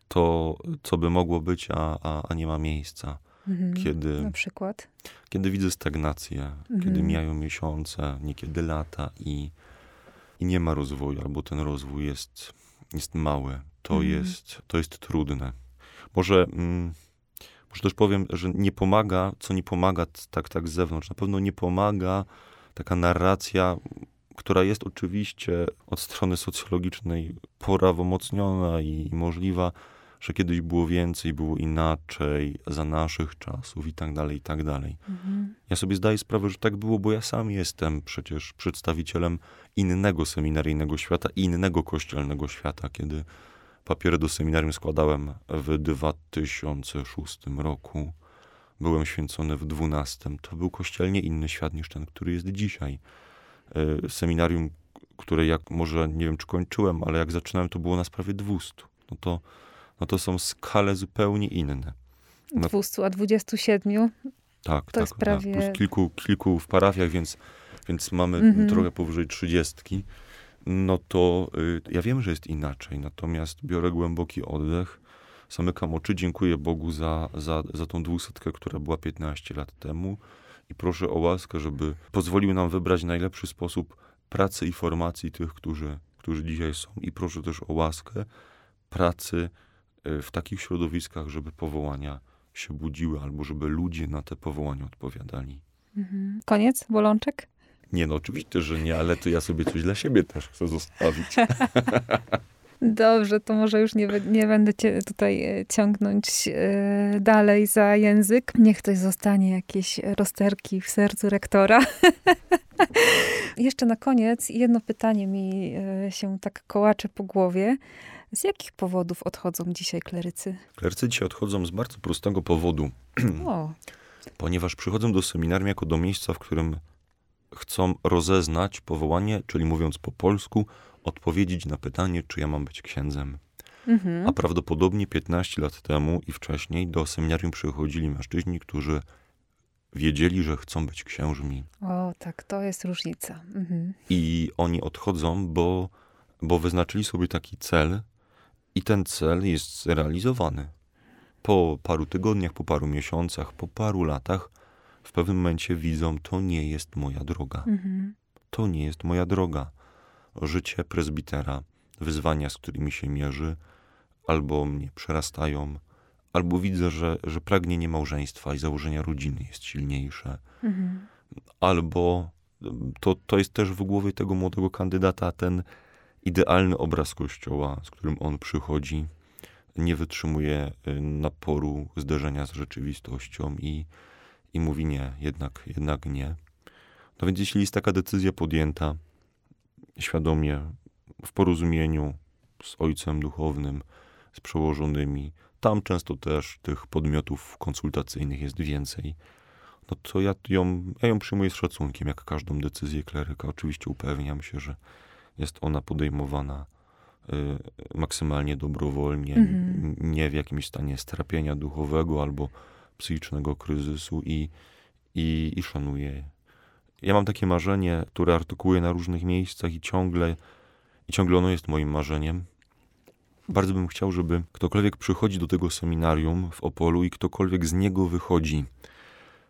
S2: to, co by mogło być, a, a, a nie ma miejsca.
S1: Mhm. Kiedy, Na przykład?
S2: Kiedy widzę stagnację, mhm. kiedy mijają miesiące, niekiedy lata i, i nie ma rozwoju, albo ten rozwój jest, jest mały, to, mhm. jest, to jest trudne. Może... Mm, może też powiem, że nie pomaga, co nie pomaga tak, tak z zewnątrz. Na pewno nie pomaga taka narracja, która jest oczywiście od strony socjologicznej prawomocniona i, i możliwa, że kiedyś było więcej, było inaczej, za naszych czasów i tak dalej, i tak dalej. Mhm. Ja sobie zdaję sprawę, że tak było, bo ja sam jestem przecież przedstawicielem innego seminaryjnego świata, innego kościelnego świata, kiedy Papiery do seminarium składałem w 2006 roku. Byłem święcony w 12. To był kościelnie inny świat niż ten, który jest dzisiaj. E, seminarium, które jak może nie wiem, czy kończyłem, ale jak zaczynałem, to było nas prawie 200. No to, no to są skale zupełnie inne.
S1: No, 200, a 27?
S2: Tak,
S1: to
S2: tak.
S1: Jest prawie...
S2: Plus kilku, kilku w parafiach, więc, więc mamy mhm. trochę powyżej 30 no to y, ja wiem, że jest inaczej, natomiast biorę głęboki oddech, zamykam oczy, dziękuję Bogu za, za, za tą dwusetkę, która była 15 lat temu i proszę o łaskę, żeby pozwolił nam wybrać najlepszy sposób pracy i formacji tych, którzy, którzy dzisiaj są i proszę też o łaskę pracy y, w takich środowiskach, żeby powołania się budziły, albo żeby ludzie na te powołania odpowiadali.
S1: Mhm. Koniec, bolączek?
S2: Nie, no oczywiście, że nie, ale to ja sobie coś dla siebie też chcę zostawić. [LAUGHS]
S1: Dobrze, to może już nie, nie będę cię tutaj e, ciągnąć e, dalej za język. Niech ktoś zostanie jakieś rozterki w sercu rektora. [LAUGHS] Jeszcze na koniec jedno pytanie mi e, się tak kołacze po głowie. Z jakich powodów odchodzą dzisiaj klerycy?
S2: Klerycy dzisiaj odchodzą z bardzo prostego powodu. [CLEARS THROAT] O. Ponieważ przychodzą do seminarium jako do miejsca, w którym chcą rozeznać powołanie, czyli mówiąc po polsku, odpowiedzieć na pytanie, czy ja mam być księdzem. Mhm. A prawdopodobnie 15 lat temu i wcześniej do seminarium przychodzili mężczyźni, którzy wiedzieli, że chcą być księżmi.
S1: O, tak, to jest różnica. Mhm.
S2: I oni odchodzą, bo, bo wyznaczyli sobie taki cel i ten cel jest zrealizowany. Po paru tygodniach, po paru miesiącach, po paru latach w pewnym momencie widzą, to nie jest moja droga.
S1: Mhm.
S2: To nie jest moja droga. Życie prezbitera, wyzwania, z którymi się mierzy, albo mnie przerastają, albo widzę, że, że pragnienie małżeństwa i założenia rodziny jest silniejsze,
S1: Mhm.
S2: albo to, to jest też w głowie tego młodego kandydata ten idealny obraz kościoła, z którym on przychodzi, nie wytrzymuje y, naporu zderzenia z rzeczywistością i, i mówi nie, jednak, jednak nie. No więc jeśli jest taka decyzja podjęta świadomie, w porozumieniu z ojcem duchownym, z przełożonymi, tam często też tych podmiotów konsultacyjnych jest więcej, no to ja ją, ja ją przyjmuję z szacunkiem, jak każdą decyzję kleryka. Oczywiście upewniam się, że jest ona podejmowana y, maksymalnie dobrowolnie,
S1: Mhm.
S2: n- nie w jakimś stanie strapienia duchowego albo psychicznego kryzysu i, i, i szanuję. je. Ja mam takie marzenie, które artykułuję na różnych miejscach i ciągle, i ciągle ono jest moim marzeniem. Bardzo bym chciał, żeby ktokolwiek przychodzi do tego seminarium w Opolu i ktokolwiek z niego wychodzi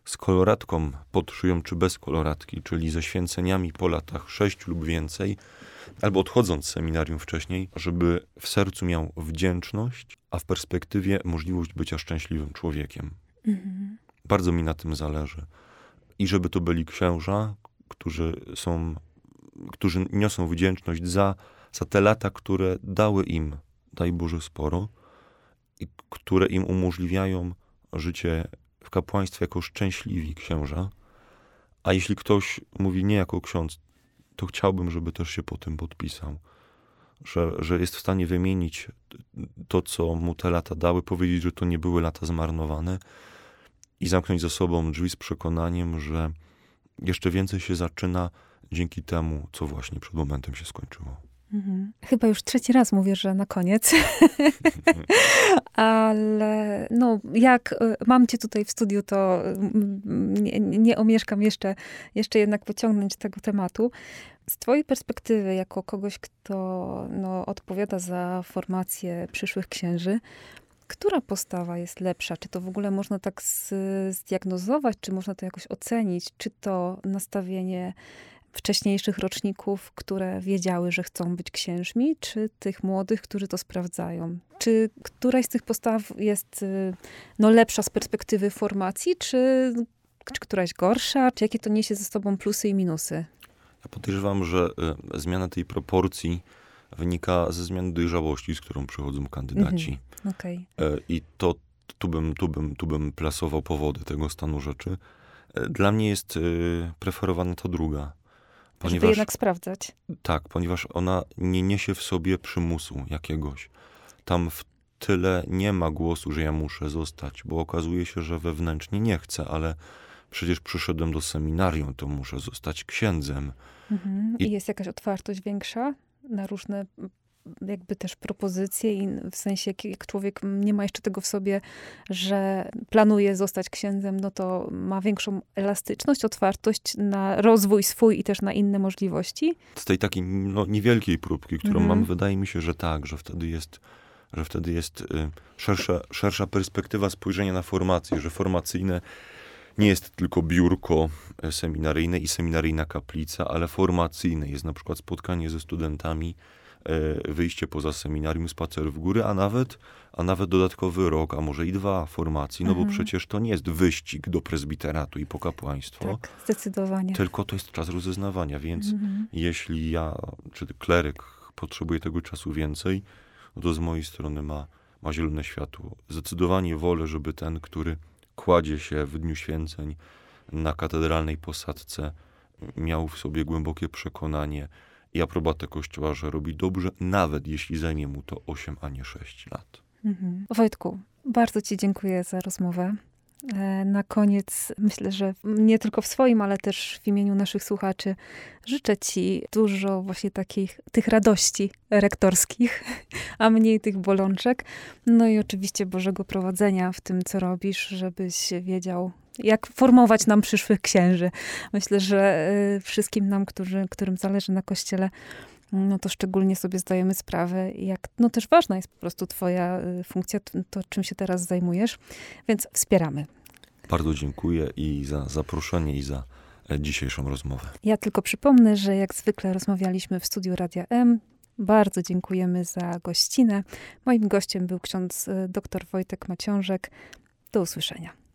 S2: z koloratką pod szyją, czy bez koloratki, czyli ze święceniami po latach sześciu lub więcej, albo odchodząc z seminarium wcześniej, żeby w sercu miał wdzięczność, a w perspektywie możliwość bycia szczęśliwym człowiekiem.
S1: Mhm.
S2: Bardzo mi na tym zależy. I żeby to byli księża, którzy są, którzy niosą wdzięczność za, za te lata, które dały im, daj Boże, sporo, i które im umożliwiają życie w kapłaństwie jako szczęśliwi księża. A jeśli ktoś mówi nie jako ksiądz, to chciałbym, żeby też się po tym podpisał. Że, że jest w stanie wymienić to, co mu te lata dały, powiedzieć, że to nie były lata zmarnowane i zamknąć za sobą drzwi z przekonaniem, że jeszcze więcej się zaczyna dzięki temu, co właśnie przed momentem się skończyło.
S1: Mhm. Chyba już trzeci raz mówię, że na koniec. [LAUGHS] Ale no, jak y, mam cię tutaj w studiu, to mm, nie, nie omieszkam jeszcze, jeszcze jednak pociągnąć tego tematu. Z twojej perspektywy, jako kogoś, kto no, odpowiada za formację przyszłych księży, która postawa jest lepsza? Czy to w ogóle można tak zdiagnozować, czy można to jakoś ocenić? Czy to nastawienie wcześniejszych roczników, które wiedziały, że chcą być księżmi, czy tych młodych, którzy to sprawdzają? Czy któraś z tych postaw jest y, no, lepsza z perspektywy formacji, czy, czy któraś gorsza? Czy jakie to niesie ze sobą plusy i minusy?
S2: Ja podejrzewam, że y, zmiana tej proporcji wynika ze zmiany dojrzałości, z którą przychodzą kandydaci.
S1: Okej.
S2: E, I to tu bym, tu, bym, tu bym plasował powody tego stanu rzeczy. E, Dla mnie jest y, preferowana ta druga.
S1: Żeby
S2: Ponieważ,
S1: jednak sprawdzać.
S2: Tak, ponieważ ona nie niesie w sobie przymusu jakiegoś. Tam w tyle nie ma głosu, że ja muszę zostać, bo okazuje się, że wewnętrznie nie chcę, ale przecież przyszedłem do seminarium, to muszę zostać księdzem.
S1: Mhm. I
S2: I-
S1: jest jakaś otwartość większa na różne jakby też propozycje i w sensie jak, człowiek nie ma jeszcze tego w sobie, że planuje zostać księdzem, no to ma większą elastyczność, otwartość na rozwój swój i też na inne możliwości.
S2: Z tej takiej no, niewielkiej próbki, którą
S1: Mhm.
S2: mam, wydaje mi się, że tak, że wtedy jest, że wtedy jest y, szersza, szersza perspektywa spojrzenia na formację, że formacyjne nie jest tylko biurko e, seminaryjne i seminaryjna kaplica, ale formacyjne jest na przykład spotkanie ze studentami, wyjście poza seminarium, spacer w góry, a nawet, a nawet dodatkowy rok, a może i dwa formacji, no bo
S1: Mhm.
S2: przecież to nie jest wyścig do prezbiteratu i pokapłaństwo,
S1: Tak, zdecydowanie.
S2: tylko to jest czas rozeznawania, więc
S1: Mhm.
S2: jeśli ja, czy kleryk potrzebuje tego czasu więcej, no to z mojej strony ma, ma zielone światło. Zdecydowanie wolę, żeby ten, który kładzie się w Dniu Święceń na katedralnej posadce, miał w sobie głębokie przekonanie i aprobatę Kościoła, że robi dobrze, nawet jeśli zajmie mu to 8, a nie 6 lat.
S1: Mhm. Wojtku, bardzo Ci dziękuję za rozmowę. E, Na koniec myślę, że nie tylko w swoim, ale też w imieniu naszych słuchaczy życzę Ci dużo właśnie takich tych radości rektorskich, [LAUGHS] a mniej tych bolączek. No i oczywiście Bożego prowadzenia w tym, co robisz, żebyś wiedział, jak formować nam przyszłych księży. Myślę, że e, wszystkim nam, którzy, którym zależy na Kościele, no to szczególnie sobie zdajemy sprawę, jak no też ważna jest po prostu twoja y, funkcja, to czym się teraz zajmujesz, więc wspieramy.
S2: Bardzo dziękuję i za zaproszenie, i za e, dzisiejszą rozmowę.
S1: Ja tylko przypomnę, że jak zwykle rozmawialiśmy w studiu Radia M. Bardzo dziękujemy za gościnę. Moim gościem był ksiądz e, dr Wojtek Maciążek. Do usłyszenia.